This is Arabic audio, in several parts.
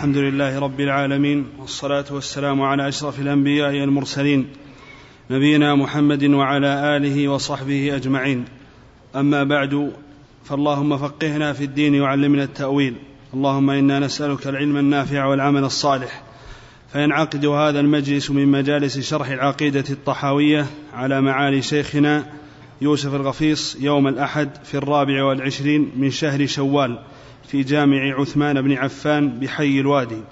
الحمد لله رب العالمين والصلاة والسلام على أشرف الأنبياء والمرسلين نبينا محمد وعلى آله وصحبه أجمعين. أما بعد فاللهم فقهنا في الدين وعلمنا التأويل. اللهم إنا نسألك العلم النافع والعمل الصالح فينعقد هذا المجلس من مجالس شرح العقيدة الطحاوية على معالي شيخنا يوسف الغفيص يوم الأحد في الرابع والعشرين من شهر شوال. في جامع عثمان بن عفان بحي الوادي.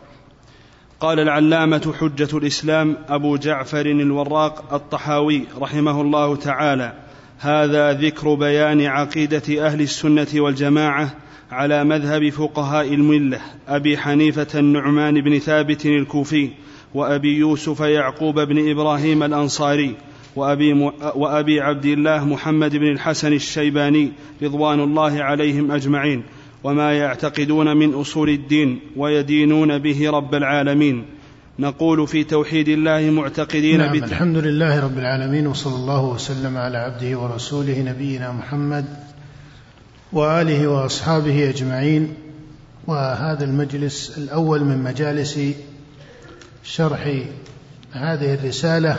قال العلامة حجة الإسلام أبو جعفر الوراق الطحاوي رحمه الله تعالى هذا ذكر بيان عقيدة أهل السنة والجماعة على مذهب فقهاء الملة أبي حنيفة النعمان بن ثابت الكوفي وأبي يوسف يعقوب بن إبراهيم الأنصاري وأبي, وأبي عبد الله محمد بن الحسن الشيباني رضوان الله عليهم أجمعين. وما يعتقدون من أصول الدين ويدينون به رب العالمين. نقول في توحيد الله معتقدين نعم الحمد لله رب العالمين وصلى الله وسلم على عبده ورسوله نبينا محمد وآله وأصحابه أجمعين. وهذا المجلس الأول من مجالس شرح هذه الرسالة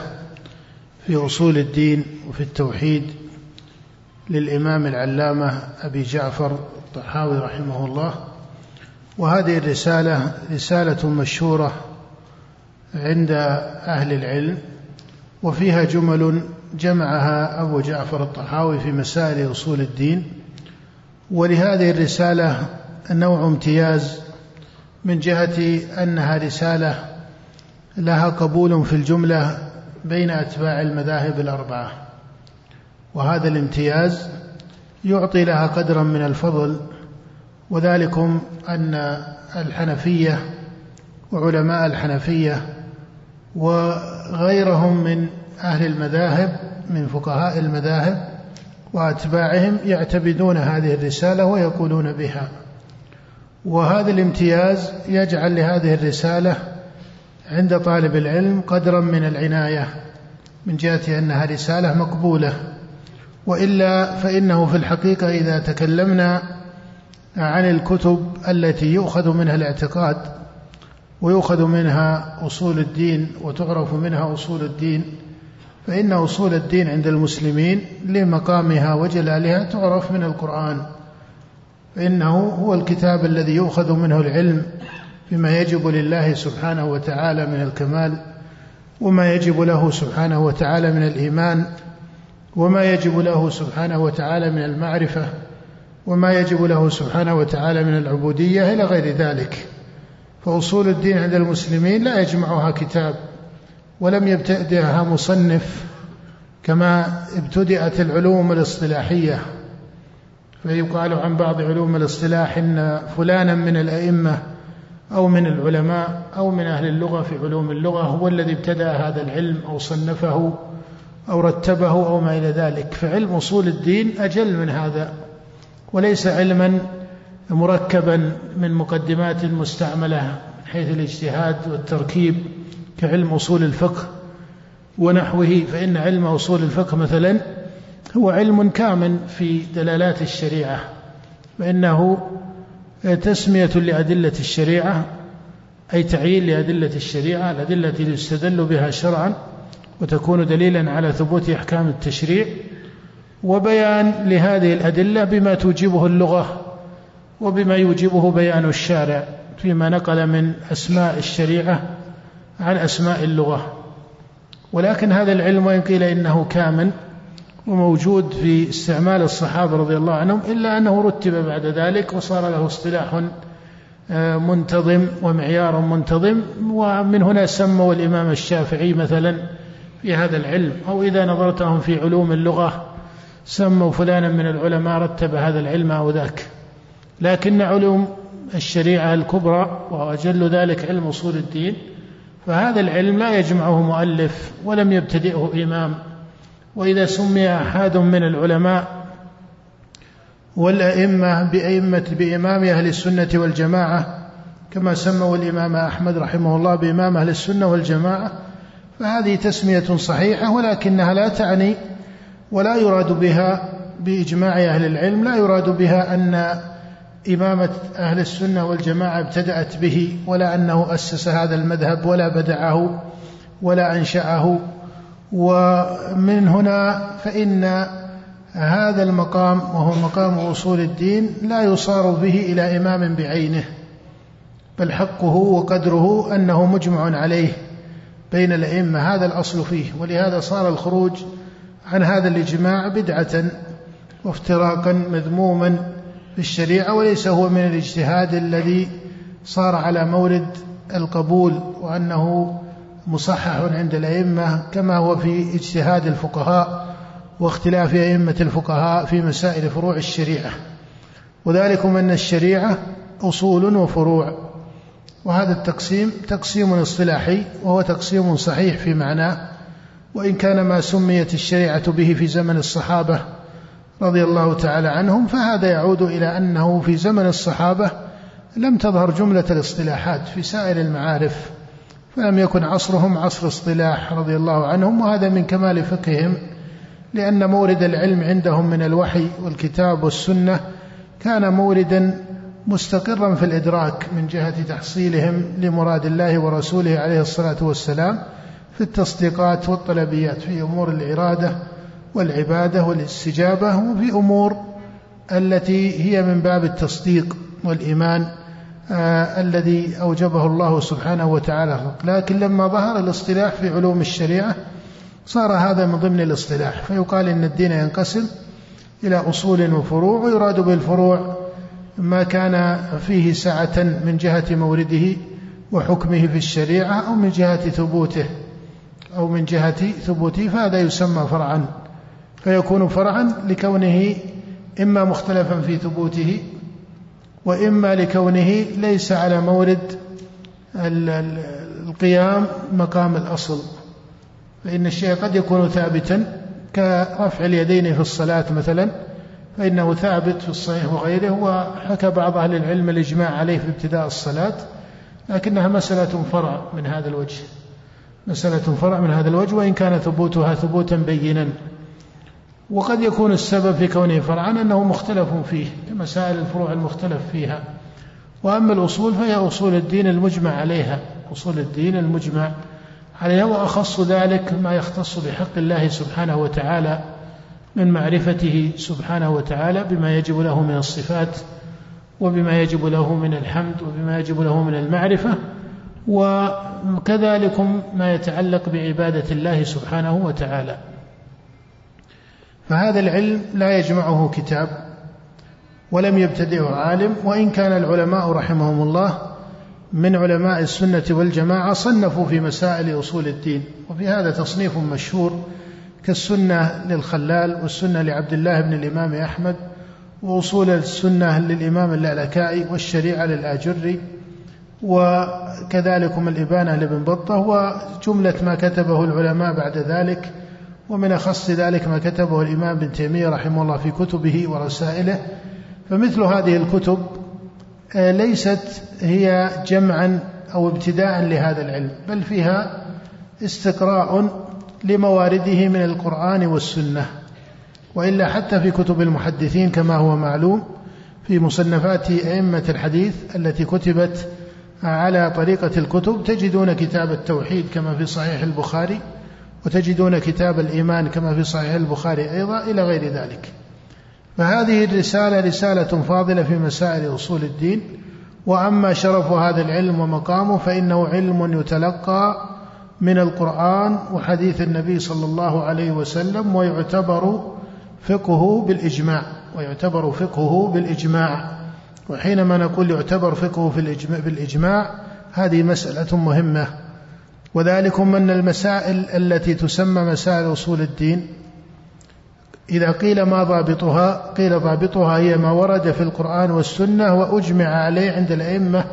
في أصول الدين وفي التوحيد للإمام العلامة أبي جعفر الطحاوي رحمه الله وهذه الرسالة رسالة مشهورة عند أهل العلم وفيها جمل جمعها أبو جعفر الطحاوي في مسائل أصول الدين ولهذه الرسالة نوع امتياز من جهة أنها رسالة لها قبول في الجملة بين أتباع المذاهب الأربعة وهذا الامتياز يعطي لها قدرا من الفضل وذلكم أن الحنفية وعلماء الحنفية وغيرهم من أهل المذاهب من فقهاء المذاهب وأتباعهم يعتبدون هذه الرسالة ويقولون بها. وهذا الامتياز يجعل لهذه الرسالة عند طالب العلم قدرا من العناية من جهة أنها رسالة مقبولة. وإلا فإنه في الحقيقة إذا تكلمنا عن الكتب التي يؤخذ منها الاعتقاد ويؤخذ منها أصول الدين وتعرف منها أصول الدين فإن أصول الدين عند المسلمين لمقامها وجلالها تعرف من القرآن. فإنه هو الكتاب الذي يؤخذ منه العلم بما يجب لله سبحانه وتعالى من الكمال وما يجب له سبحانه وتعالى من الإيمان. وما يجب له سبحانه وتعالى من المعرفة وما يجب له سبحانه وتعالى من العبودية إلى غير ذلك. فأصول الدين عند المسلمين لا يجمعها كتاب ولم يبتدئها مصنف كما ابتدأت العلوم الاصطلاحية. فيقال عن بعض علوم الاصطلاح إن فلانا من الأئمة أو من العلماء أو من أهل اللغة في علوم اللغة هو الذي ابتدأ هذا العلم أو صنفه. أو رتبه أو ما إلى ذلك. فعلم أصول الدين أجل من هذا وليس علما مركبا من مقدمات مستعملة من حيث الاجتهاد والتركيب كعلم أصول الفقه ونحوه. فإن علم أصول الفقه مثلا هو علم كامل في دلالات الشريعة فإنه تسمية لأدلة الشريعة أي تعيين لأدلة الشريعة الأدلة التي يستدل بها شرعا وتكون دليلا على ثبوت أحكام التشريع وبيان لهذه الأدلة بما توجبه اللغة وبما يوجبه بيان الشارع فيما نقل من أسماء الشريعة عن أسماء اللغة. ولكن هذا العلم وإن قيل إنه كامل وموجود في استعمال الصحابة رضي الله عنهم إلا أنه رتب بعد ذلك وصار له اصطلاح آه، منتظم ومعيار منتظم ومن هنا سموا الإمام الشافعي مثلا في هذا العلم أو إذا نظرتهم في علوم اللغة سموا فلانا من العلماء رتب هذا العلم أو ذاك. لكن علوم الشريعة الكبرى وأجل ذلك علم أصول الدين فهذا العلم لا يجمعه مؤلف ولم يبتدئه إمام. وإذا سمي أحد من العلماء والأئمة بأئمة بإمام أهل السنة والجماعة كما سموا الإمام أحمد رحمه الله بإمام أهل السنة والجماعة فهذه تسمية صحيحة ولكنها لا تعني ولا يراد بها بإجماع أهل العلم لا يراد بها أن إمامة أهل السنة والجماعة ابتدأت به ولا أنه أسس هذا المذهب ولا بدعه ولا أنشأه. ومن هنا فإن هذا المقام وهو مقام أصول الدين لا يصار به إلى إمام بعينه بل حقه وقدره أنه مجمع عليه. بين الأئمة هذا الأصل فيه ولهذا صار الخروج عن هذا الإجماع بدعة وافتراقا مذموما في الشريعة وليس هو من الاجتهاد الذي صار على مورد القبول وأنه مصحح عند الأئمة كما هو في اجتهاد الفقهاء واختلاف أئمة الفقهاء في مسائل فروع الشريعة. وذلكم أن الشريعة أصول وفروع. وهذا التقسيم تقسيم اصطلاحي وهو تقسيم صحيح في معناه وإن كان ما سميت الشريعة به في زمن الصحابة رضي الله تعالى عنهم فهذا يعود إلى أنه في زمن الصحابة لم تظهر جملة الاصطلاحات في سائر المعارف فلم يكن عصرهم عصر اصطلاح رضي الله عنهم وهذا من كمال فقههم لأن مورد العلم عندهم من الوحي والكتاب والسنة كان موردا مستقرا في الإدراك من جهة تحصيلهم لمراد الله ورسوله عليه الصلاة والسلام في التصديقات والطلبيات في أمور الإرادة والعبادة والاستجابة وفي أمور التي هي من باب التصديق والإيمان آه الذي أوجبه الله سبحانه وتعالى لكن لما ظهر الاصطلاح في علوم الشريعة صار هذا من ضمن الاصطلاح. فيقال إن الدين ينقسم إلى أصول وفروع ويراد بالفروع ما كان فيه سعة من جهة مورده وحكمه في الشريعة أو من جهة ثبوته أو من جهة ثبوته فهذا يسمى فرعا. فيكون فرعا لكونه إما مختلفا في ثبوته وإما لكونه ليس على مورد القيام مقام الأصل. فإن الشيء قد يكون ثابتا كرفع اليدين في الصلاة مثلا فإنه ثابت في الصحيح وغيره وحكى بعض أهل العلم الإجماع عليه في ابتداء الصلاة لكنها مسألة فرع من هذا الوجه. مسألة فرع من هذا الوجه وإن كان ثبوتها ثبوتا بينا. وقد يكون السبب في كونه فرعا أنه مختلف فيه كمسائل الفروع المختلف فيها. وأما الأصول فهي أصول الدين المجمع عليها أصول الدين المجمع عليها وأخص ذلك ما يختص بحق الله سبحانه وتعالى. من معرفته سبحانه وتعالى بما يجب له من الصفات وبما يجب له من الحمد وبما يجب له من المعرفة وكذلك ما يتعلق بعبادة الله سبحانه وتعالى. فهذا العلم لا يجمعه كتاب ولم يبتدئه عالم وإن كان العلماء رحمهم الله من علماء السنة والجماعة صنفوا في مسائل أصول الدين وفي هذا تصنيف مشهور كالسنة للخلال والسنة لعبد الله بن الإمام أحمد وأصول السنة للإمام اللالكائي والشريعة للآجري وكذلك الإبانة لابن بطة وجملة ما كتبه العلماء بعد ذلك ومن أخص ذلك ما كتبه الإمام ابن تيمية رحمه الله في كتبه ورسائله. فمثل هذه الكتب آه، ليست هي جمعا أو ابتداء لهذا العلم بل فيها استقراء لموارده من القرآن والسنة وإلا حتى في كتب المحدثين كما هو معلوم في مصنفات أئمة الحديث التي كتبت على طريقة الكتب تجدون كتاب التوحيد كما في صحيح البخاري وتجدون كتاب الإيمان كما في صحيح البخاري أيضا إلى غير ذلك. فهذه الرسالة رسالة فاضلة في مسائل أصول الدين وأما شرف هذا العلم ومقامه فإنه علم يتلقى من القرآن وحديث النبي صلى الله عليه وسلم ويعتبر فقهه بالإجماع ويعتبر فقهه بالإجماع. وحينما نقول يعتبر فقهه بالإجماع هذه مسألة مهمة. وذلكم أن المسائل التي تسمى مسائل أصول الدين. إذا قيل ما ضابطها قيل ضابطها هي ما ورد في القرآن والسنة وأجمع عليه عند الأئمة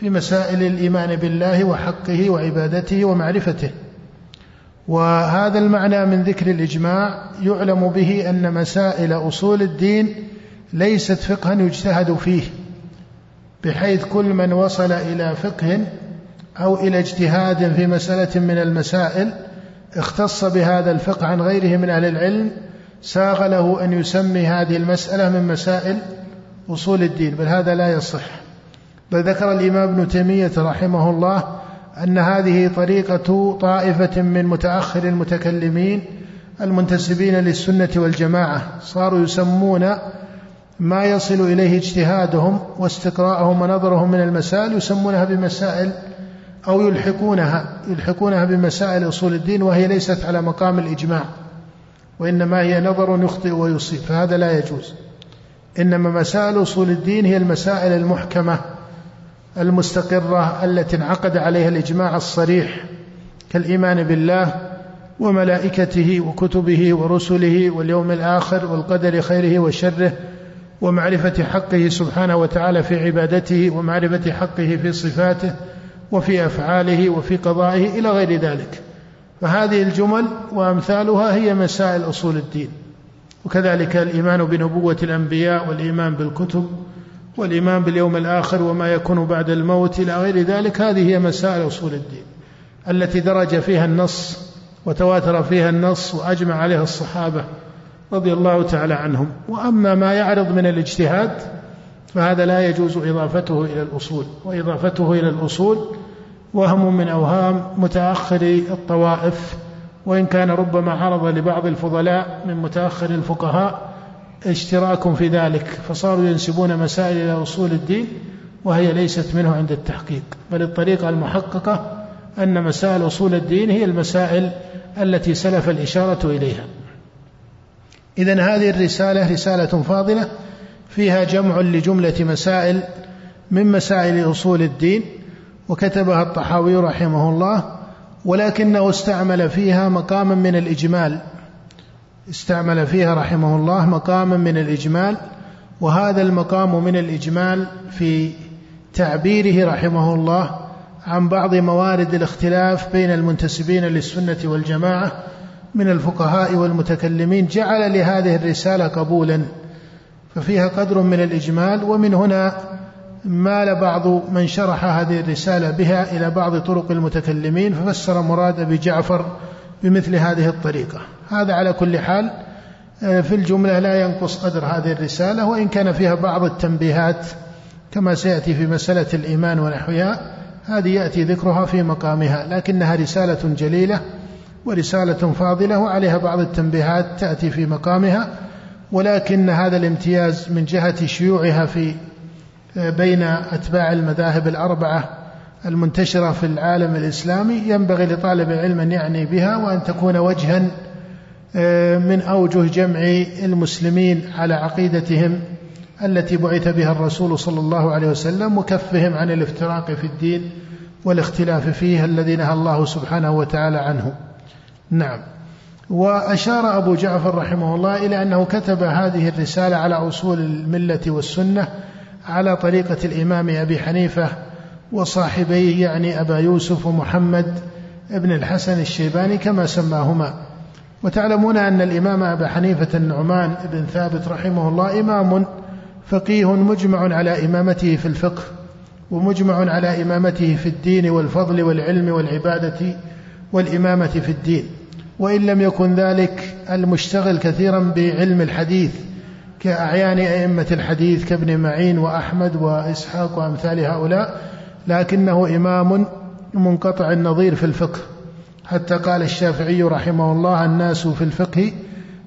في مسائل الإيمان بالله وحقه وعبادته ومعرفته. وهذا المعنى من ذكر الإجماع يعلم به أن مسائل أصول الدين ليست فقها يجتهد فيه بحيث كل من وصل إلى فقه أو إلى اجتهاد في مسألة من المسائل اختص بهذا الفقه عن غيره من أهل العلم ساغ له أن يسمي هذه المسألة من مسائل أصول الدين بل هذا لا يصح. بل ذكر الإمام ابن تيمية رحمه الله أن هذه طريقة طائفة من متأخر المتكلمين المنتسبين للسنة والجماعة صاروا يسمون ما يصل إليه اجتهادهم واستقراءهم ونظرهم من المسائل يسمونها بمسائل أو يلحقونها يلحقونها بمسائل أصول الدين وهي ليست على مقام الإجماع وإنما هي نظر يخطئ ويصيب فهذا لا يجوز. إنما مسائل أصول الدين هي المسائل المحكمة. المستقرة التي انعقد عليها الإجماع الصريح كالإيمان بالله وملائكته وكتبه ورسله واليوم الآخر والقدر خيره وشره ومعرفة حقه سبحانه وتعالى في عبادته ومعرفة حقه في صفاته وفي أفعاله وفي قضائه إلى غير ذلك. فهذه الجمل وأمثالها هي مسائل أصول الدين. وكذلك الإيمان بنبوة الأنبياء والإيمان بالكتب والإيمان باليوم الآخر وما يكون بعد الموت إلى غير ذلك هذه هي مسائل أصول الدين التي درج فيها النص وتواتر فيها النص وأجمع عليها الصحابة رضي الله تعالى عنهم. وأما ما يعرض من الاجتهاد فهذا لا يجوز إضافته إلى الأصول وإضافته إلى الأصول وهم من أوهام متأخر الطوائف وإن كان ربما عرض لبعض الفضلاء من متأخر الفقهاء اشتراك في ذلك فصاروا ينسبون مسائل إلى أصول الدين وهي ليست منه عند التحقيق. بل الطريقة المحققة أن مسائل أصول الدين هي المسائل التي سلف الإشارة إليها. إذا هذه الرسالة رسالة فاضلة فيها جمع لجملة مسائل من مسائل أصول الدين وكتبها الطحاوي رحمه الله ولكنه استعمل فيها مقاما من الإجمال. استعمل فيها رحمه الله مقاما من الإجمال وهذا المقام من الإجمال في تعبيره رحمه الله عن بعض موارد الاختلاف بين المنتسبين للسنة والجماعة من الفقهاء والمتكلمين جعل لهذه الرسالة قبولا ففيها قدر من الإجمال ومن هنا مال بعض من شرح هذه الرسالة بها إلى بعض طرق المتكلمين ففسر مراد أبي جعفر بمثل هذه الطريقة. هذا على كل حال آه، في الجملة لا ينقص قدر هذه الرسالة وإن كان فيها بعض التنبيهات كما سيأتي في مسألة الإيمان ونحوها هذه يأتي ذكرها في مقامها لكنها رسالة جليلة ورسالة فاضلة وعليها بعض التنبيهات تأتي في مقامها ولكن هذا الامتياز من جهة شيوعها في آه، بين أتباع المذاهب الأربعة المنتشرة في العالم الإسلامي ينبغي لطالب العلم أن يعني بها وأن تكون وجها من أوجه جمع المسلمين على عقيدتهم التي بعث بها الرسول صلى الله عليه وسلم وكفهم عن الافتراق في الدين والاختلاف فيه الذي نهى الله سبحانه وتعالى عنه. نعم. وأشار أبو جعفر رحمه الله إلى أنه كتب هذه الرسالة على أصول الملة والسنة على طريقة الإمام أبي حنيفة وصاحبيه يعني أبا يوسف ومحمد ابن الحسن الشيباني كما سماهما. وتعلمون أن الإمام أبا حنيفة النعمان بن ثابت رحمه الله إمام فقيه مجمع على إمامته في الفقه ومجمع على إمامته في الدين والفضل والعلم والعبادة والإمامة في الدين. وإن لم يكن ذلك المشتغل كثيرا بعلم الحديث كأعيان أئمة الحديث كابن معين وأحمد وإسحاق وأمثال هؤلاء لكنه إمام منقطع النظير في الفقه. حتى قال الشافعي رحمه الله الناس في الفقه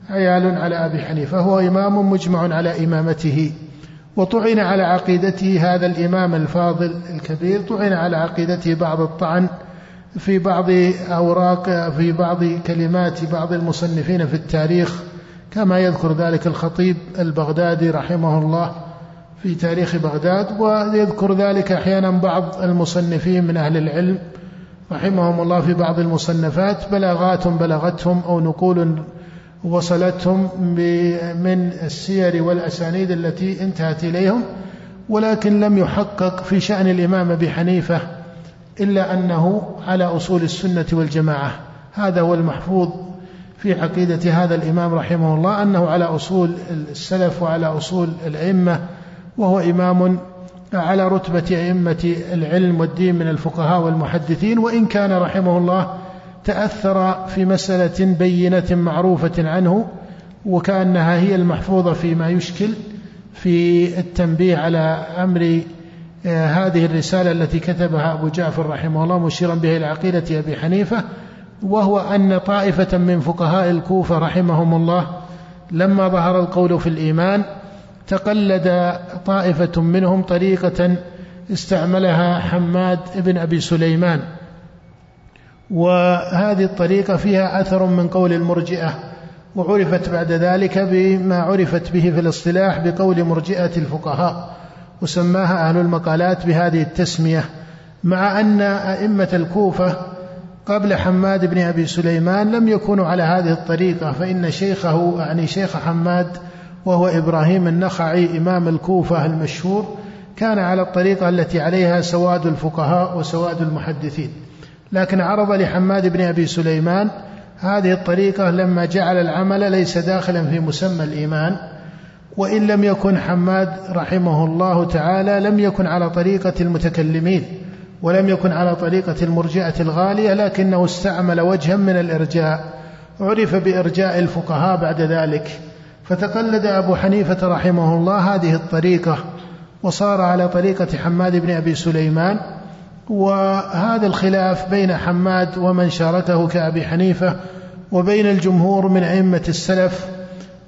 عيال على أبي حنيفة هو إمام مجمع على إمامته. وطعن على عقيدته هذا الإمام الفاضل الكبير طعن على عقيدته بعض الطعن في بعض أوراق في بعض كلمات بعض المصنفين في التاريخ كما يذكر ذلك الخطيب البغدادي رحمه الله في تاريخ بغداد ويذكر ذلك أحيانا بعض المصنفين من أهل العلم. رحمهم الله في بعض المصنفات بلاغات بلغتهم أو نقول وصلتهم من السير والأسانيد التي انتهت إليهم ولكن لم يحقق في شأن الإمام أبي حنيفة إلا أنه على أصول السنة والجماعة. هذا هو المحفوظ في عقيدة هذا الإمام رحمه الله أنه على أصول السلف وعلى أصول الأئمة وهو إمام على رتبة أئمة العلم والدين من الفقهاء والمحدثين وإن كان رحمه الله تأثر في مسألة بينة معروفة عنه وكأنها هي المحفوظة فيما يشكل في التنبيه على أمر آه، هذه الرسالة التي كتبها أبو جعفر رحمه الله مشيرا بها إلى عقيدة أبي حنيفة وهو أن طائفة من فقهاء الكوفة رحمهم الله لما ظهر القول في الإيمان تقلد طائفة منهم طريقة استعملها حماد بن أبي سليمان. وهذه الطريقة فيها أثر من قول المرجئة وعرفت بعد ذلك بما عرفت به في الاصطلاح بقول مرجئة الفقهاء وسماها أهل المقالات بهذه التسمية مع أن أئمة الكوفة قبل حماد بن أبي سليمان لم يكونوا على هذه الطريقة فإن شيخه يعني شيخ حماد وهو إبراهيم النخعي إمام الكوفة المشهور كان على الطريقة التي عليها سواد الفقهاء وسواد المحدثين. لكن عرض لحماد بن أبي سليمان هذه الطريقة لما جعل العمل ليس داخلا في مسمى الإيمان وإن لم يكن حماد رحمه الله تعالى لم يكن على طريقة المتكلمين ولم يكن على طريقة المرجئة الغالية لكنه استعمل وجها من الإرجاء عرف بإرجاء الفقهاء بعد ذلك. فتقلد أبو حنيفة رحمه الله هذه الطريقة وصار على طريقة حماد بن أبي سليمان وهذا الخلاف بين حماد ومن شاركه كأبي حنيفة وبين الجمهور من أئمة السلف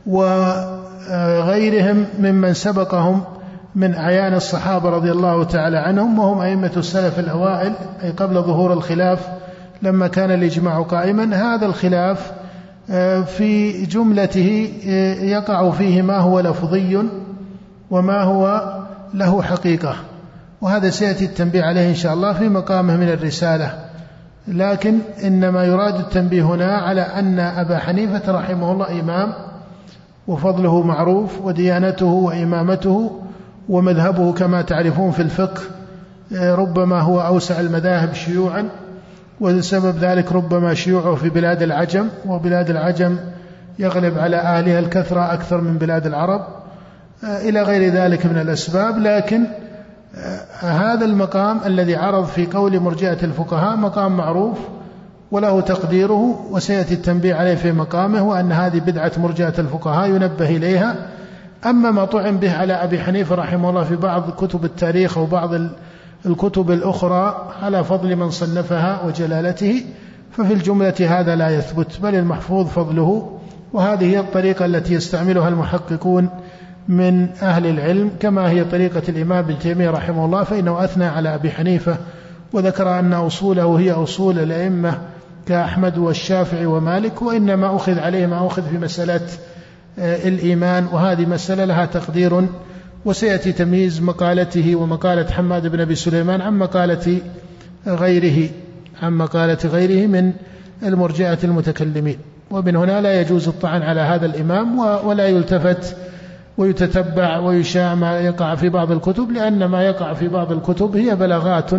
وغيرهم ممن سبقهم من أعيان الصحابة رضي الله تعالى عنهم وهم أئمة السلف الأوائل أي قبل ظهور الخلاف لما كان الإجماع قائما. هذا الخلاف في جملته آه، يقع فيه ما هو لفظي وما هو له حقيقة. وهذا سيأتي التنبيه عليه إن شاء الله في مقامه من الرسالة. لكن إنما يراد التنبيه هنا على أن أبا حنيفة رحمه الله إمام وفضله معروف وديانته وإمامته ومذهبه كما تعرفون في الفقه آه، ربما هو أوسع المذاهب شيوعا. وسبب ذلك ربما شيوعه في بلاد العجم وبلاد العجم يغلب على أهلها الكثرة أكثر من بلاد العرب آه، إلى غير ذلك من الأسباب. لكن آه، هذا المقام الذي عرض في قول مرجئة الفقهاء مقام معروف وله تقديره وسيأتي التنبيه عليه في مقامه وأن هذه بدعة مرجئة الفقهاء ينبه إليها. أما ما طعن به على أبي حنيفة رحمه الله في بعض كتب التاريخ أو بعض الكتب الأخرى على فضل من صنفها وجلالته ففي الجملة هذا لا يثبت بل المحفوظ فضله وهذه هي الطريقة التي يستعملها المحققون من أهل العلم كما هي طريقة الإمام ابن تيمية رحمه الله فإنه أثنى على أبي حنيفة وذكر أن أصوله هي أصول الأئمة كأحمد والشافعي ومالك وإنما أخذ عليه ما أخذ في مسألة آه، الإيمان وهذه مسألة لها تقدير وسيأتي تمييز مقالته ومقالة حماد بن أبي سليمان عن مقالة غيره عن مقالة غيره من المرجئة المتكلمين. ومن هنا لا يجوز الطعن على هذا الإمام ولا يلتفت ويتتبع ويشاع ما يقع في بعض الكتب لأن ما يقع في بعض الكتب هي بلاغات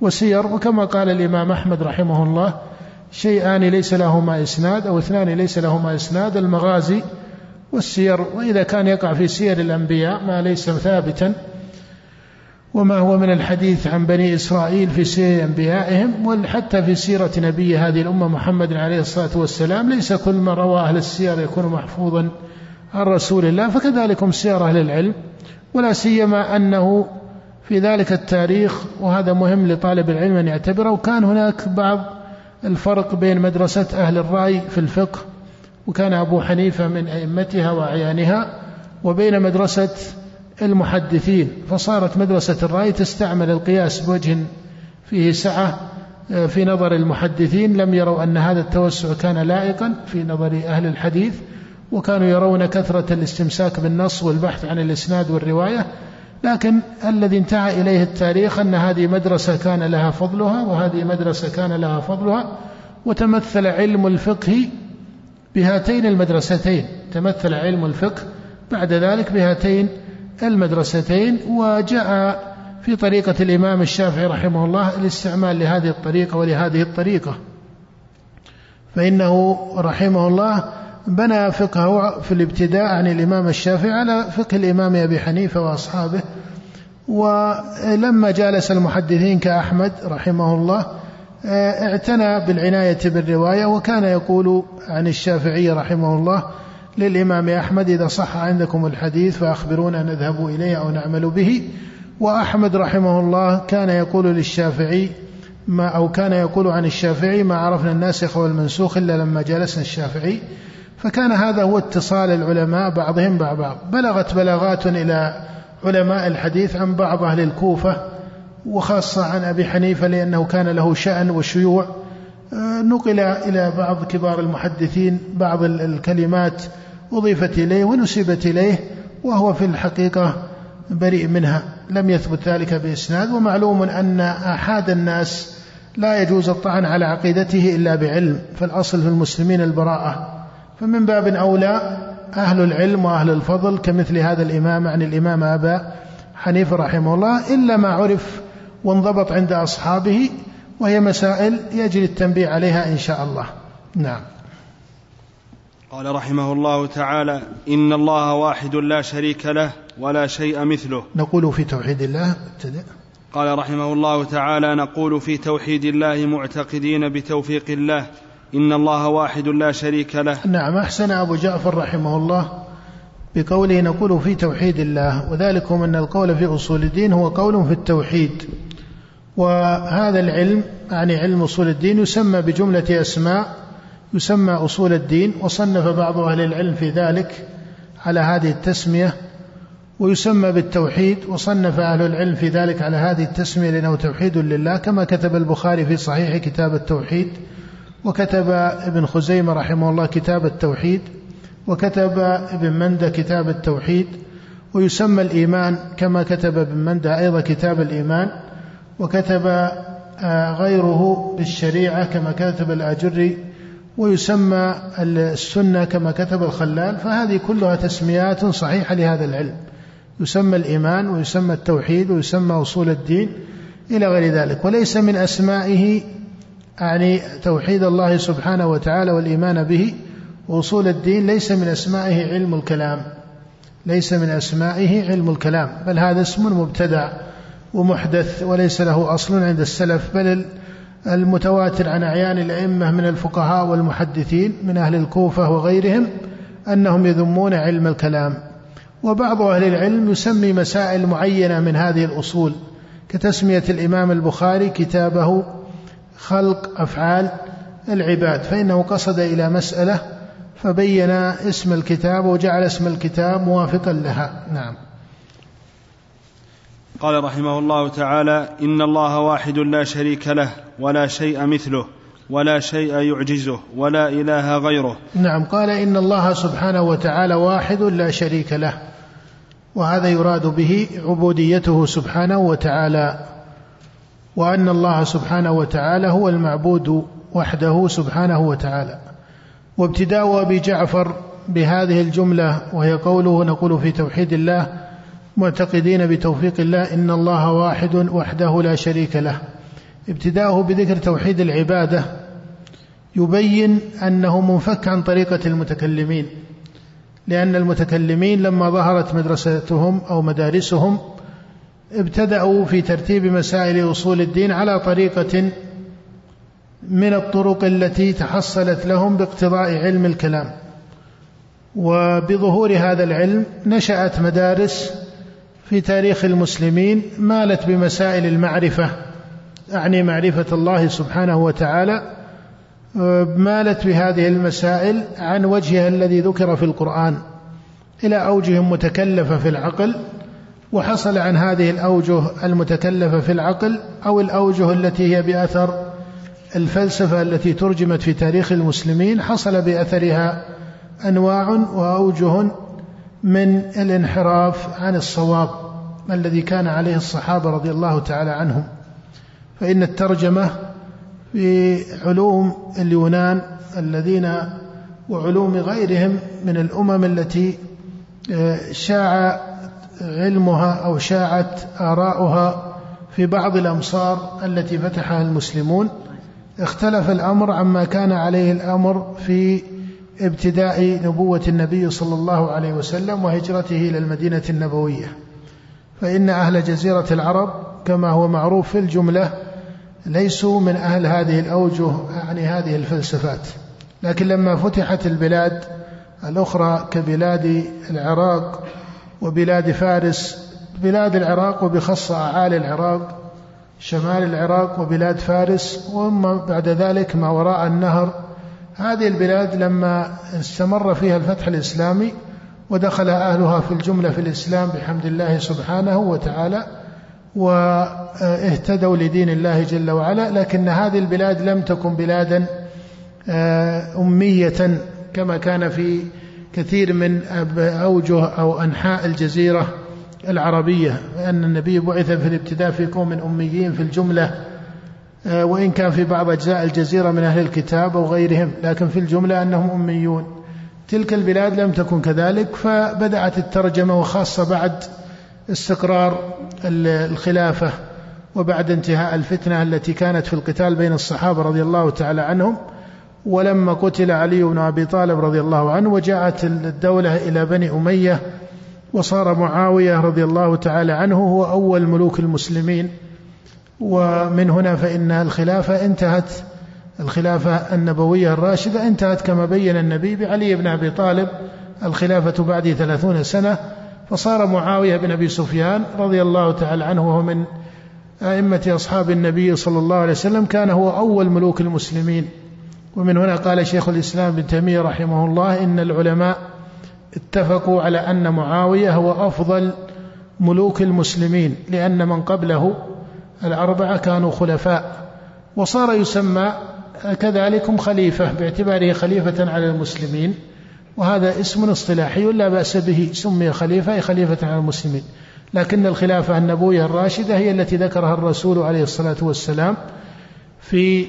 وسير. وكما قال الإمام أحمد رحمه الله شيئان ليس لهما إسناد أو اثنان ليس لهما إسناد المغازي والسير وإذا كان يقع في سير الأنبياء ما ليس ثابتا. وما هو من الحديث عن بني إسرائيل في سير أنبيائهم وحتى في سيرة نبي هذه الأمة محمد عليه الصلاة والسلام ليس كل ما روى أهل السير يكون محفوظا عن رسول الله فكذلك هم سير أهل العلم. ولا سيما أنه في ذلك التاريخ وهذا مهم لطالب العلم أن يعتبره وكان هناك بعض الفرق بين مدرسة أهل الرأي في الفقه وكان أبو حنيفة من أئمتها وأعيانها وبين مدرسة المحدثين فصارت مدرسة الرأي تستعمل القياس بوجه فيه سعة آه، في نظر المحدثين لم يروا أن هذا التوسع كان لائقا في نظر أهل الحديث وكانوا يرون كثرة الاستمساك بالنص والبحث عن الإسناد والرواية لكن الذي انتهى إليه التاريخ أن هذه مدرسة كان لها فضلها وهذه مدرسة كان لها فضلها وتمثل علم الفقه بهاتين المدرستين تمثل علم الفقه بعد ذلك بهاتين المدرستين وجاء في طريقة الإمام الشافعي رحمه الله الاستعمال لهذه الطريقة ولهذه الطريقة. فإنه رحمه الله بنى فقهه في الابتداء عن الإمام الشافعي على فقه الإمام أبي حنيفة وأصحابه. ولما جالس المحدثين كأحمد رحمه الله اعتنى بالعناية بالرواية وكان يقول عن الشافعي رحمه الله للإمام أحمد إذا صح عندكم الحديث فأخبرونا نذهب إليه أو نعمل به. وأحمد رحمه الله كان يقول للشافعي ما أو كان يقول عن الشافعي ما عرفنا الناسخ والمنسوخ إلا لما جلسنا الشافعي. فكان هذا هو اتصال العلماء بعضهم بعض بلغت بلاغات إلى علماء الحديث عن بعض أهل الكوفة وخاصة عن أبي حنيفة لأنه كان له شأن وشيوع. آه، نقل إلى بعض كبار المحدثين بعض الكلمات أضيفت إليه ونسبت إليه وهو في الحقيقة بريء منها. لم يثبت ذلك بإسناد ومعلوم أن أحد الناس لا يجوز الطعن على عقيدته إلا بعلم فالأصل في المسلمين البراءة. فمن باب أولى أهل العلم وأهل الفضل كمثل هذا الإمام عن الإمام أبا حنيفة رحمه الله إلا ما عرف وانضبط عند أصحابه وهي مسائل يجري التنبيه عليها إن شاء الله. نعم. قال رحمه الله تعالى إن الله واحد لا شريك له ولا شيء مثله. نقول في توحيد الله ابتدأ. قال رحمه الله تعالى نقول في توحيد الله معتقدين بتوفيق الله إن الله واحد لا شريك له. نعم أحسن أبو جعفر رحمه الله بقوله نقول في توحيد الله وذلكم أن القول في أصول الدين هو قول في التوحيد. وهذا العلم يعني علم أصول الدين يسمى بجملة أسماء يسمى أصول الدين وصنف بعض أهل العلم في ذلك على هذه التسمية ويسمى بالتوحيد وصنف أهل العلم في ذلك على هذه التسمية لأنه توحيد لله كما كتب البخاري في صحيح كتاب التوحيد وكتب ابن خزيمة رحمه الله كتاب التوحيد وكتب ابن مندة كتاب التوحيد ويسمى الإيمان كما كتب ابن مندة أيضا كتاب الإيمان وكتب آه، غيره بالشريعة كما كتب الآجري ويسمى السنة كما كتب الخلال فهذه كلها تسميات صحيحة لهذا العلم. يسمى الإيمان ويسمى التوحيد ويسمى أصول الدين إلى غير ذلك. وليس من أسمائه يعني توحيد الله سبحانه وتعالى والإيمان به وأصول الدين. ليس من أسمائه علم الكلام. ليس من أسمائه علم الكلام. بل هذا اسم مبتدع. ومحدث وليس له أصل عند السلف بل المتواتر عن أعيان الأئمة من الفقهاء والمحدثين من أهل الكوفة وغيرهم أنهم يذمون علم الكلام. وبعض أهل العلم يسمي مسائل معينة من هذه الأصول كتسمية الإمام البخاري كتابه خلق أفعال العباد فإنه قصد إلى مسألة فبين اسم الكتاب وجعل اسم الكتاب موافقا لها. نعم. قال رحمه الله تعالى إن الله واحد لا شريك له ولا شيء مثله ولا شيء يعجزه ولا إله غيره. نعم قال إن الله سبحانه وتعالى واحد لا شريك له وهذا يراد به عبوديته سبحانه وتعالى وأن الله سبحانه وتعالى هو المعبود وحده سبحانه وتعالى. وابتداء أبي جعفر بهذه الجملة وهي قوله نقول في توحيد الله معتقدين بتوفيق الله إن الله واحد وحده لا شريك له. ابتداؤه بذكر توحيد العبادة يبين أنه منفك عن طريقة المتكلمين لأن المتكلمين لما ظهرت مدرستهم أو مدارسهم ابتدأوا في ترتيب مسائل أصول الدين على طريقة من الطرق التي تحصلت لهم باقتضاء علم الكلام. وبظهور هذا العلم نشأت مدارس في تاريخ المسلمين مالت بمسائل المعرفة أعني معرفة الله سبحانه وتعالى مالت بهذه المسائل عن وجهها الذي ذكر في القرآن إلى أوجه متكلفة في العقل وحصل عن هذه الأوجه المتكلفة في العقل أو الأوجه التي هي بأثر الفلسفة التي ترجمت في تاريخ المسلمين حصل بأثرها أنواع وأوجه من الانحراف عن الصواب. الذي كان عليه الصحابة رضي الله تعالى عنهم فإن الترجمة في علوم اليونان الذين وعلوم غيرهم من الأمم التي آه، شاع علمها أو شاعت آراؤها في بعض الأمصار التي فتحها المسلمون اختلف الأمر عما كان عليه الأمر في ابتداء نبوة النبي صلى الله عليه وسلم وهجرته إلى المدينة النبوية. فإن أهل جزيرة العرب كما هو معروف في الجملة ليسوا من أهل هذه الأوجه يعني هذه الفلسفات. لكن لما فتحت البلاد الأخرى كبلاد العراق وبلاد فارس بلاد العراق وبخاصة أعالي العراق شمال العراق وبلاد فارس وأما بعد ذلك ما وراء النهر هذه البلاد لما استمر فيها الفتح الإسلامي ودخل أهلها في الجملة في الإسلام بحمد الله سبحانه وتعالى واهتدوا لدين الله جل وعلا لكن هذه البلاد لم تكن بلادا آه، أمية كما كان في كثير من أوجه أو أنحاء الجزيرة العربية لأن النبي بعث في الابتداء في قوم أميين في الجملة آه، وإن كان في بعض أجزاء الجزيرة من أهل الكتاب أو غيرهم لكن في الجملة أنهم أميون. تلك البلاد لم تكن كذلك فبدأت الترجمة وخاصة بعد استقرار الخلافة وبعد انتهاء الفتنة التي كانت في القتال بين الصحابة رضي الله تعالى عنهم. ولما قتل علي بن أبي طالب رضي الله عنه وجاءت الدولة إلى بني أمية وصار معاوية رضي الله تعالى عنه هو أول ملوك المسلمين. ومن هنا فإن الخلافة انتهت. الخلافة النبوية الراشدة انتهت كما بين النبي بعلي بن أبي طالب الخلافة بعد ثلاثون سنة فصار معاوية بن أبي سفيان رضي الله تعالى عنه وهو من أئمة أصحاب النبي صلى الله عليه وسلم كان هو أول ملوك المسلمين. ومن هنا قال شيخ الإسلام بن تيمية رحمه الله إن العلماء اتفقوا على أن معاوية هو أفضل ملوك المسلمين لأن من قبله الأربعة كانوا خلفاء. وصار يسمى كذلك خليفة باعتباره خليفة على المسلمين. وهذا اسم اصطلاحي لا بأس به سمي خليفة أي خليفة على المسلمين. لكن الخلافة النبوية الراشدة هي التي ذكرها الرسول عليه الصلاة والسلام في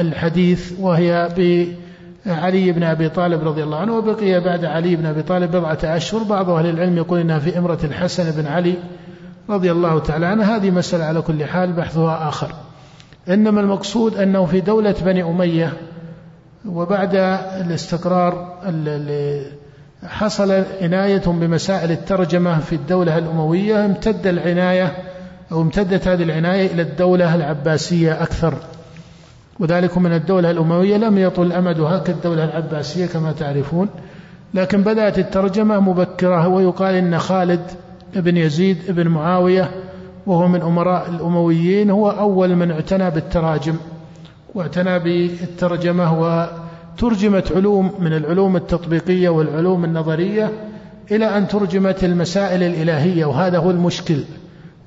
الحديث وهي بعلي بن أبي طالب رضي الله عنه وبقي بعد علي بن أبي طالب بضعة أشهر. بعض أهل العلم يقول إنها في إمرة الحسن بن علي رضي الله تعالى عنه. هذه مسألة على كل حال بحثها آخر. إنما المقصود أنه في دولة بني أمية وبعد الاستقرار حصل عناية بمسائل الترجمة في الدولة الأموية امتد العناية أو امتدت هذه العناية إلى الدولة العباسية أكثر. وذلك من الدولة الأموية لم يطل أمدها كالدولة العباسية كما تعرفون. لكن بدأت الترجمة مبكرة ويقال إن خالد بن يزيد بن معاوية وهو من أمراء الأمويين هو أول من اعتنى بالتراجم واعتنى بالترجمة وترجمت علوم من العلوم التطبيقية والعلوم النظرية إلى أن ترجمت المسائل الإلهية وهذا هو المشكل.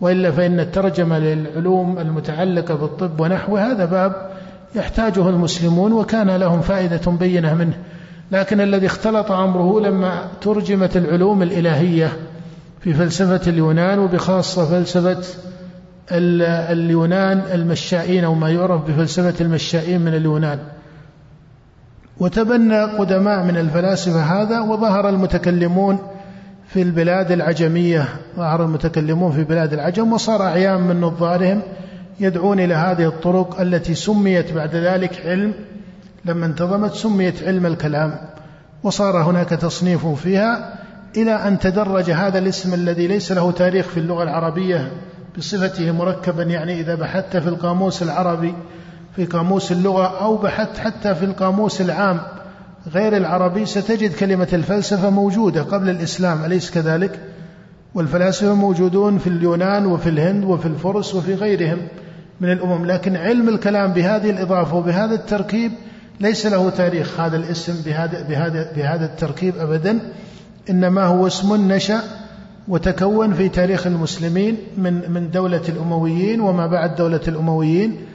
وإلا فإن الترجمة للعلوم المتعلقة بالطب ونحو هذا باب يحتاجه المسلمون وكان لهم فائدة بينة منه. لكن الذي اختلط أمره لما ترجمت العلوم الإلهية في فلسفة اليونان وبخاصة فلسفة اليونان المشائين أو ما يعرف بفلسفة المشائين من اليونان. وتبنى قدماء من الفلاسفة هذا وظهر المتكلمون في البلاد العجمية. ظهر المتكلمون في بلاد العجم وصار أعيان من نظارهم يدعون إلى هذه الطرق التي سميت بعد ذلك علم لما انتظمت سميت علم الكلام. وصار هناك تصنيف فيها إلى أن تدرج هذا الاسم الذي ليس له تاريخ في اللغة العربية بصفته مركبا يعني إذا بحثت في القاموس العربي في قاموس اللغة أو بحثت حتى في القاموس العام غير العربي ستجد كلمة الفلسفة موجودة قبل الإسلام أليس كذلك؟ والفلاسفة موجودون في اليونان وفي الهند وفي الفرس وفي غيرهم من الأمم لكن علم الكلام بهذه الإضافة وبهذا التركيب ليس له تاريخ هذا الاسم بهذا, بهذا, بهذا التركيب أبدا إنما هو اسم نشأ وتكون في تاريخ المسلمين من من دولة الأمويين وما بعد دولة الأمويين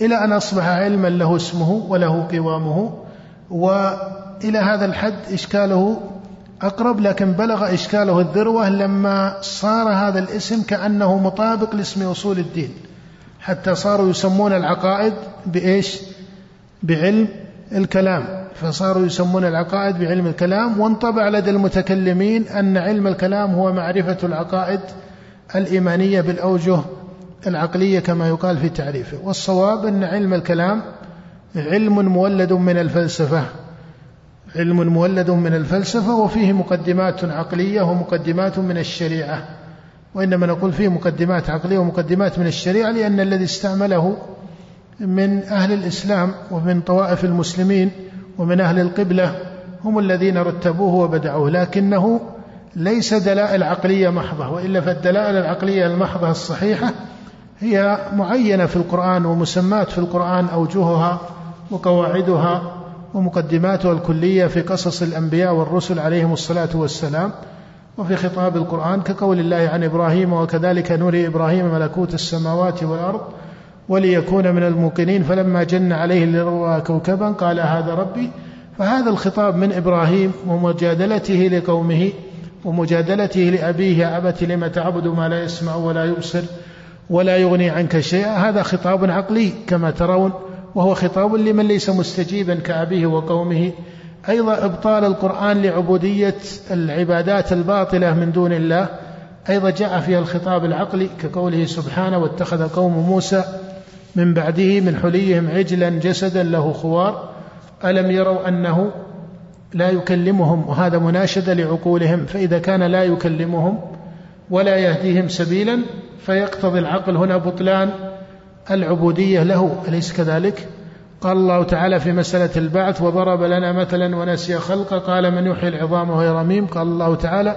إلى أن أصبح علما له اسمه وله قوامه وإلى هذا الحد إشكاله أقرب لكن بلغ إشكاله الذروة لما صار هذا الاسم كأنه مطابق لاسم أصول الدين. حتى صاروا يسمون العقائد بإيش؟ بعلم الكلام. فصاروا يسمون العقائد بعلم الكلام وانطبع لدى المتكلمين أن علم الكلام هو معرفة العقائد الإيمانية بالأوجه العقلية كما يقال في تعريفه والصواب أن علم الكلام علم مولد من الفلسفة. علم مولد من الفلسفة وفيه مقدمات عقلية ومقدمات من الشريعة. وإنما نقول فيه مقدمات عقلية ومقدمات من الشريعة لأن الذي استعمله من أهل الإسلام ومن طوائف المسلمين ومن أهل القبلة هم الذين رتبوه وبدعوه لكنه ليس دلائل عقلية محضة وإلا فالدلائل العقلية المحضة الصحيحة هي معينة في القرآن ومسمات في القرآن أوجهها وقواعدها ومقدماتها الكلية في قصص الأنبياء والرسل عليهم الصلاة والسلام وفي خطاب القرآن كقول الله عن إبراهيم وكذلك نري إبراهيم ملكوت السماوات والأرض وليكون من الموقنين. فلما جن عليه الليل كوكبا قال هذا ربي. فهذا الخطاب من إبراهيم ومجادلته لقومه ومجادلته لأبيه يا أبت لم تعبد ما لا يسمع ولا يبصر ولا يغني عنك شيئا؟ هذا خطاب عقلي كما ترون وهو خطاب لمن ليس مستجيبا كأبيه وقومه. أيضا إبطال القرآن لعبودية العبادات الباطلة من دون الله. أيضا جاء فيها الخطاب العقلي كقوله سبحانه واتخذ قوم موسى من بعده من حليهم عجلا جسدا له خوار ألم يروا أنه لا يكلمهم وهذا مناشدة لعقولهم فإذا كان لا يكلمهم ولا يهديهم سبيلا فيقتضي العقل. هنا بطلان العبودية له أليس كذلك؟ قال الله تعالى في مسألة البعث وضرب لنا مثلا ونسي خلقه قال من يحيي العظام وهي رميم قال الله تعالى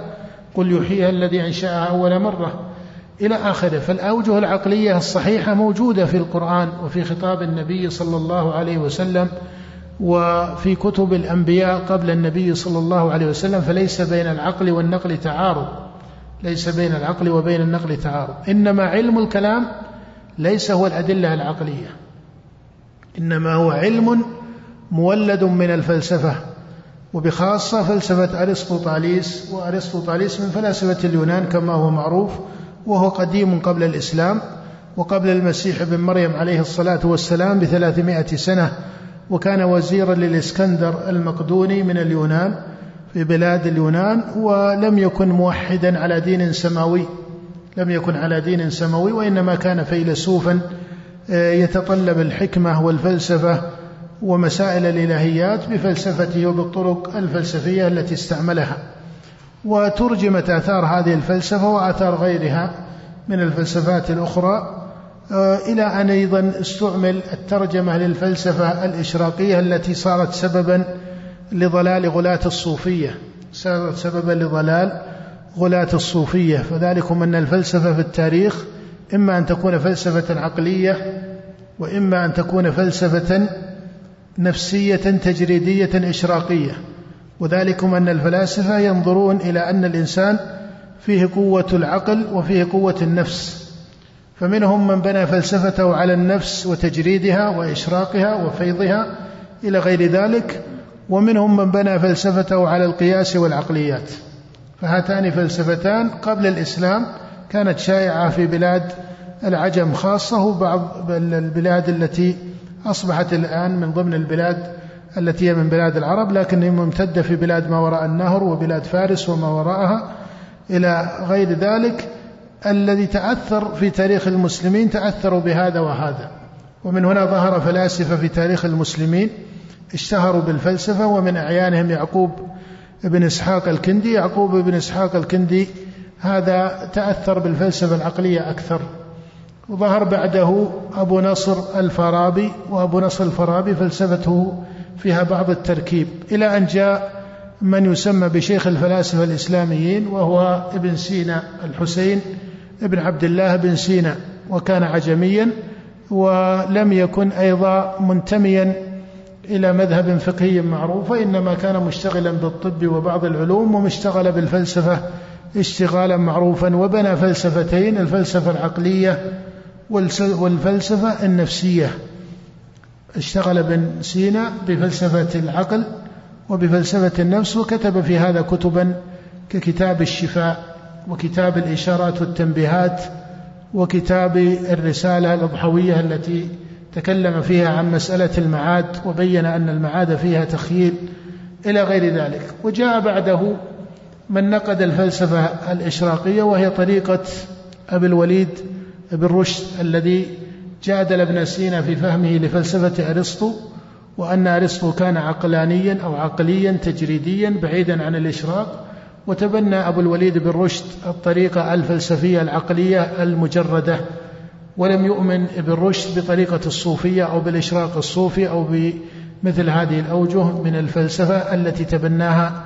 قل يحييها الذي أنشأها أول مرة إلى آخره. فالأوجه العقلية الصحيحة موجودة في القرآن وفي خطاب النبي صلى الله عليه وسلم وفي كتب الأنبياء قبل النبي صلى الله عليه وسلم فليس بين العقل والنقل تعارض. ليس بين العقل وبين النقل تعارض. إنما علم الكلام ليس هو الأدلة العقلية. إنما هو علم مولد من الفلسفة وبخاصة فلسفة أرسطو طاليس وأرسطو طاليس من فلاسفة اليونان كما هو معروف وهو قديم قبل الإسلام وقبل المسيح ابن مريم عليه الصلاة والسلام بثلاثمائة سنة وكان وزيرا للإسكندر المقدوني من اليونان في بلاد اليونان ولم يكن موحدا على دين سماوي لم يكن على دين سماوي وإنما كان فيلسوفا آه، يتطلب الحكمة والفلسفة ومسائل الإلهيات بفلسفته وبالطرق الفلسفية التي استعملها. وترجمت آثار هذه الفلسفة وآثار غيرها من الفلسفات الأخرى آه، إلى أن أيضا استعمل الترجمة للفلسفة الإشراقية التي صارت سببا لضلال غلاة الصوفية. صارت سببا لضلال غلاة الصوفية. فذلكم أن الفلسفة في التاريخ إما أن تكون فلسفة عقلية وإما أن تكون فلسفة نفسية تجريدية إشراقية. وذلكم أن الفلاسفة ينظرون إلى أن الإنسان فيه قوة العقل وفيه قوة النفس. فمنهم من بنى فلسفته على النفس وتجريدها وإشراقها وفيضها إلى غير ذلك ومنهم من بنى فلسفته على القياس والعقليات. فهاتان فلسفتان قبل الإسلام كانت شائعة في بلاد العجم خاصة وبعض البلاد التي أصبحت الآن من ضمن البلاد التي هي من بلاد العرب لكن ممتدة في بلاد ما وراء النهر وبلاد فارس وما وراءها. إلى غير ذلك الذي تأثر في تاريخ المسلمين تأثروا بهذا وهذا. ومن هنا ظهر فلاسفة في تاريخ المسلمين اشتهروا بالفلسفة ومن أعيانهم يعقوب بن إسحاق الكندي. يعقوب بن إسحاق الكندي هذا تأثر بالفلسفة العقلية أكثر. وظهر بعده أبو نصر الفارابي وأبو نصر الفارابي فلسفته فيها بعض التركيب إلى أن جاء من يسمى بشيخ الفلاسفة الإسلاميين وهو ابن سينا الحسين ابن عبد الله بن سينا وكان عجميا ولم يكن أيضا منتميا إلى مذهب فقهي معروف وإنما كان مشتغلا بالطب وبعض العلوم ومشتغل بالفلسفة اشتغالا معروفا وبنى فلسفتين الفلسفة العقلية والفلسفة النفسية. اشتغل ابن سينا بفلسفة العقل وبفلسفة النفس وكتب في هذا كتبا ككتاب الشفاء وكتاب الإشارات والتنبيهات وكتاب الرسالة الأضحوية التي تكلم فيها عن مسألة المعاد وبين أن المعاد فيها تخييل إلى غير ذلك. وجاء بعده من نقد الفلسفة الإشراقية وهي طريقة أبي الوليد بن رشد الذي جادل ابن سينا في فهمه لفلسفة أرسطو وأن أرسطو كان عقلانيا أو عقليا تجريديا بعيدا عن الإشراق وتبنى أبو الوليد بن رشد الطريقة الفلسفية العقلية المجردة. ولم يؤمن ابن رشد بطريقة الصوفية أو بالإشراق الصوفي أو مثل هذه الأوجه من الفلسفة التي تبناها.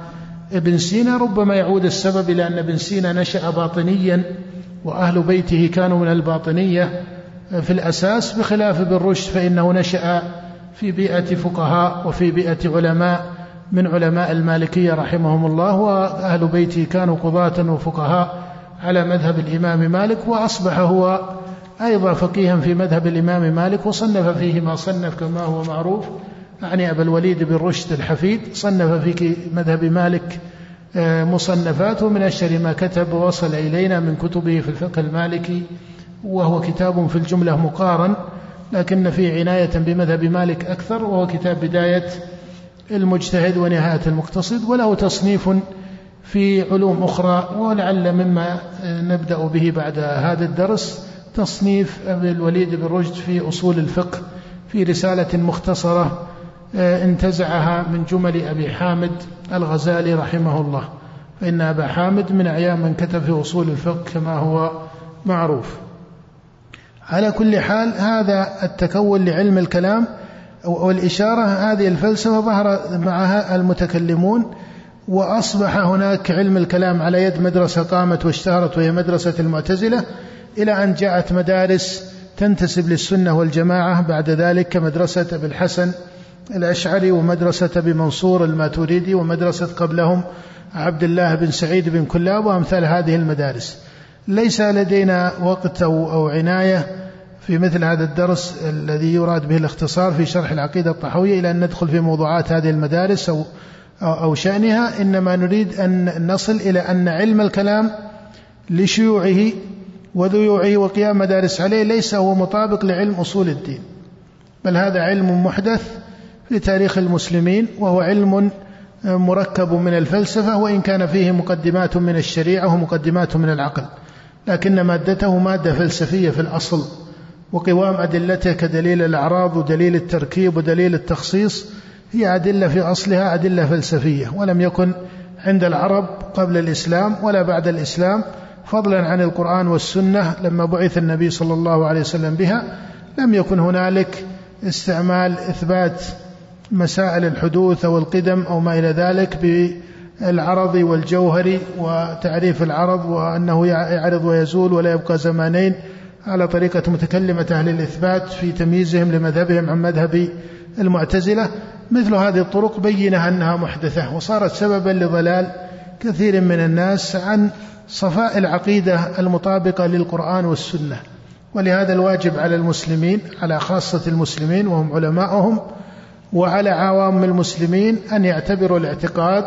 ابن سينا ربما يعود السبب إلى أن ابن سينا نشأ باطنيا وأهل بيته كانوا من الباطنية. في الأساس بخلاف ابن رشد فإنه نشأ في بيئة فقهاء وفي بيئة علماء. من علماء المالكية رحمهم الله وأهل بيته كانوا قضاة وفقهاء على مذهب الإمام مالك وأصبح هو أيضا فقيها في مذهب الإمام مالك وصنف فيه ما صنف كما هو معروف. أعني أبا الوليد بن رشد الحفيد صنف في مذهب مالك آه، مصنفات ومن أشهر ما كتب ووصل إلينا من كتبه في الفقه المالكي وهو كتاب في الجملة مقارن لكن فيه عناية بمذهب مالك أكثر وهو كتاب بداية المجتهد ونهاية المقتصد وله تصنيف في علوم أخرى ولعل مما نبدأ به بعد هذا الدرس تصنيف أبي الوليد بن رشد في أصول الفقه في رسالة مختصرة آه، انتزعها من جمل أبي حامد الغزالي رحمه الله. فإن أبا حامد من أعيان من كتب في أصول الفقه كما هو معروف. على كل حال هذا التكون لعلم الكلام والإشارة هذه الفلسفة ظهر معها المتكلمون وأصبح هناك علم الكلام على يد مدرسة قامت واشتهرت وهي مدرسة المعتزلة إلى أن جاءت مدارس تنتسب للسنة والجماعة بعد ذلك كمدرسة أبي الحسن الأشعري ومدرسة أبي منصور الماتوريدي ومدرسة قبلهم عبد الله بن سعيد بن كلاب وأمثال هذه المدارس. ليس لدينا وقت أو, عناية في مثل هذا الدرس الذي يراد به الاختصار في شرح العقيدة الطحوية إلى أن ندخل في موضوعات هذه المدارس أو أو شأنها. إنما نريد أن نصل إلى أن علم الكلام لشيوعه وذيوعه وقيام مدارس عليه ليس هو مطابق لعلم أصول الدين بل هذا علم محدث في تاريخ المسلمين وهو علم مركب من الفلسفة وإن كان فيه مقدمات من الشريعة ومقدمات من العقل لكن مادته مادة فلسفية في الأصل. وقوام أدلته كدليل الأعراض ودليل التركيب ودليل التخصيص هي أدلة في أصلها أدلة فلسفية ولم يكن عند العرب قبل الإسلام ولا بعد الإسلام. فضلا عن القرآن والسنة لما بعث النبي صلى الله عليه وسلم بها لم يكن هنالك استعمال إثبات مسائل الحدوث أو القدم أو ما إلى ذلك بالعرض والجوهر وتعريف العرض وأنه يعرض ويزول ولا يبقى زمانين. على طريقة متكلمة أهل الإثبات في تمييزهم لمذهبهم عن مذهب المعتزلة. مثل هذه الطرق بينها أنها محدثة وصارت سببا لضلال كثير من الناس عن صفاء العقيدة المطابقة للقرآن والسنة. ولهذا الواجب على المسلمين على خاصة المسلمين وهم علماؤهم وعلى عوام المسلمين أن يعتبروا الاعتقاد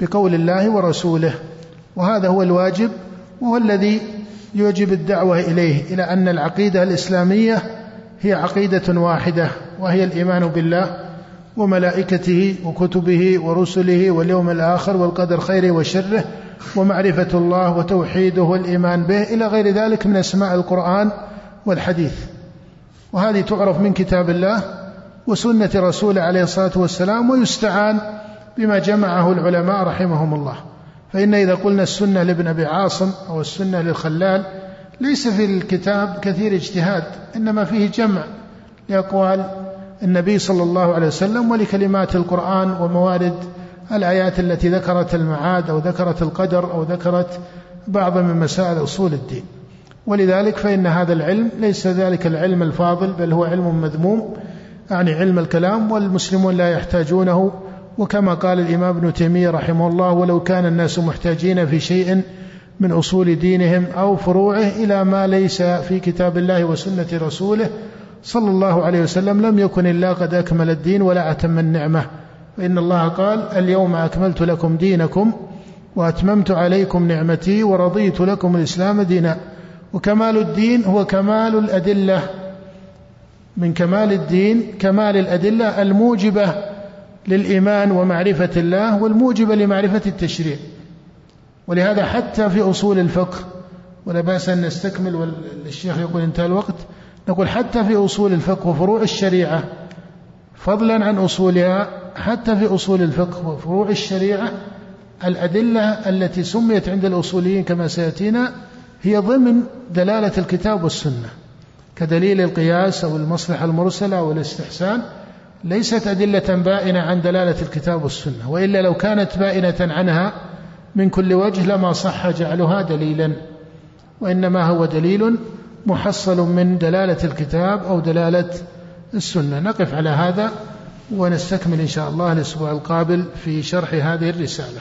بقول الله ورسوله. وهذا هو الواجب وهو الذي يوجب الدعوة إليه إلى أن العقيدة الإسلامية هي عقيدة واحدة وهي الإيمان بالله وملائكته وكتبه ورسله واليوم الآخر والقدر خيره وشره ومعرفة الله وتوحيده والإيمان به إلى غير ذلك من أسماء القرآن والحديث. وهذه تعرف من كتاب الله وسنة رسوله عليه الصلاة والسلام ويستعان بما جمعه العلماء رحمهم الله. فإن إذا قلنا السنة لابن أبي عاصم أو السنة للخلال ليس في الكتاب كثير اجتهاد إنما فيه جمع لأقوال النبي صلى الله عليه وسلم ولكلمات القرآن وموارد الآيات التي ذكرت المعاد أو ذكرت القدر أو ذكرت بعض من مسائل أصول الدين. ولذلك فإن هذا العلم ليس ذلك العلم الفاضل بل هو علم مذموم يعني علم الكلام والمسلمون لا يحتاجونه وكما قال الإمام ابن تيمية رحمه الله ولو كان الناس محتاجين في شيء من أصول دينهم أو فروعه إلى ما ليس في كتاب الله وسنة رسوله صلى الله عليه وسلم لم يكن إلا قد أكمل الدين ولا أتم النعمة. فإن الله قال اليوم أكملت لكم دينكم وأتممت عليكم نعمتي ورضيت لكم الإسلام دينا. وكمال الدين هو كمال الأدلة. من كمال الدين كمال الأدلة الموجبة للإيمان ومعرفة الله والموجبة لمعرفة التشريع. ولهذا حتى في أصول الفقه ولا بأس أن نستكمل والشيخ يقول انتهى الوقت نقول حتى في أصول الفقه وفروع الشريعة فضلا عن أصولها حتى في أصول الفقه وفروع الشريعة الأدلة التي سميت عند الأصوليين كما سيأتينا هي ضمن دلالة الكتاب والسنة كدليل القياس أو المصلحة المرسلة أو الاستحسان ليست أدلة بائنة عن دلالة الكتاب والسنة وإلا لو كانت بائنة عنها من كل وجه لما صح جعلها دليلا وإنما هو دليل محصل من دلالة الكتاب أو دلالة السنة. نقف على هذا ونستكمل إن شاء الله الأسبوع القابل في شرح هذه الرسالة.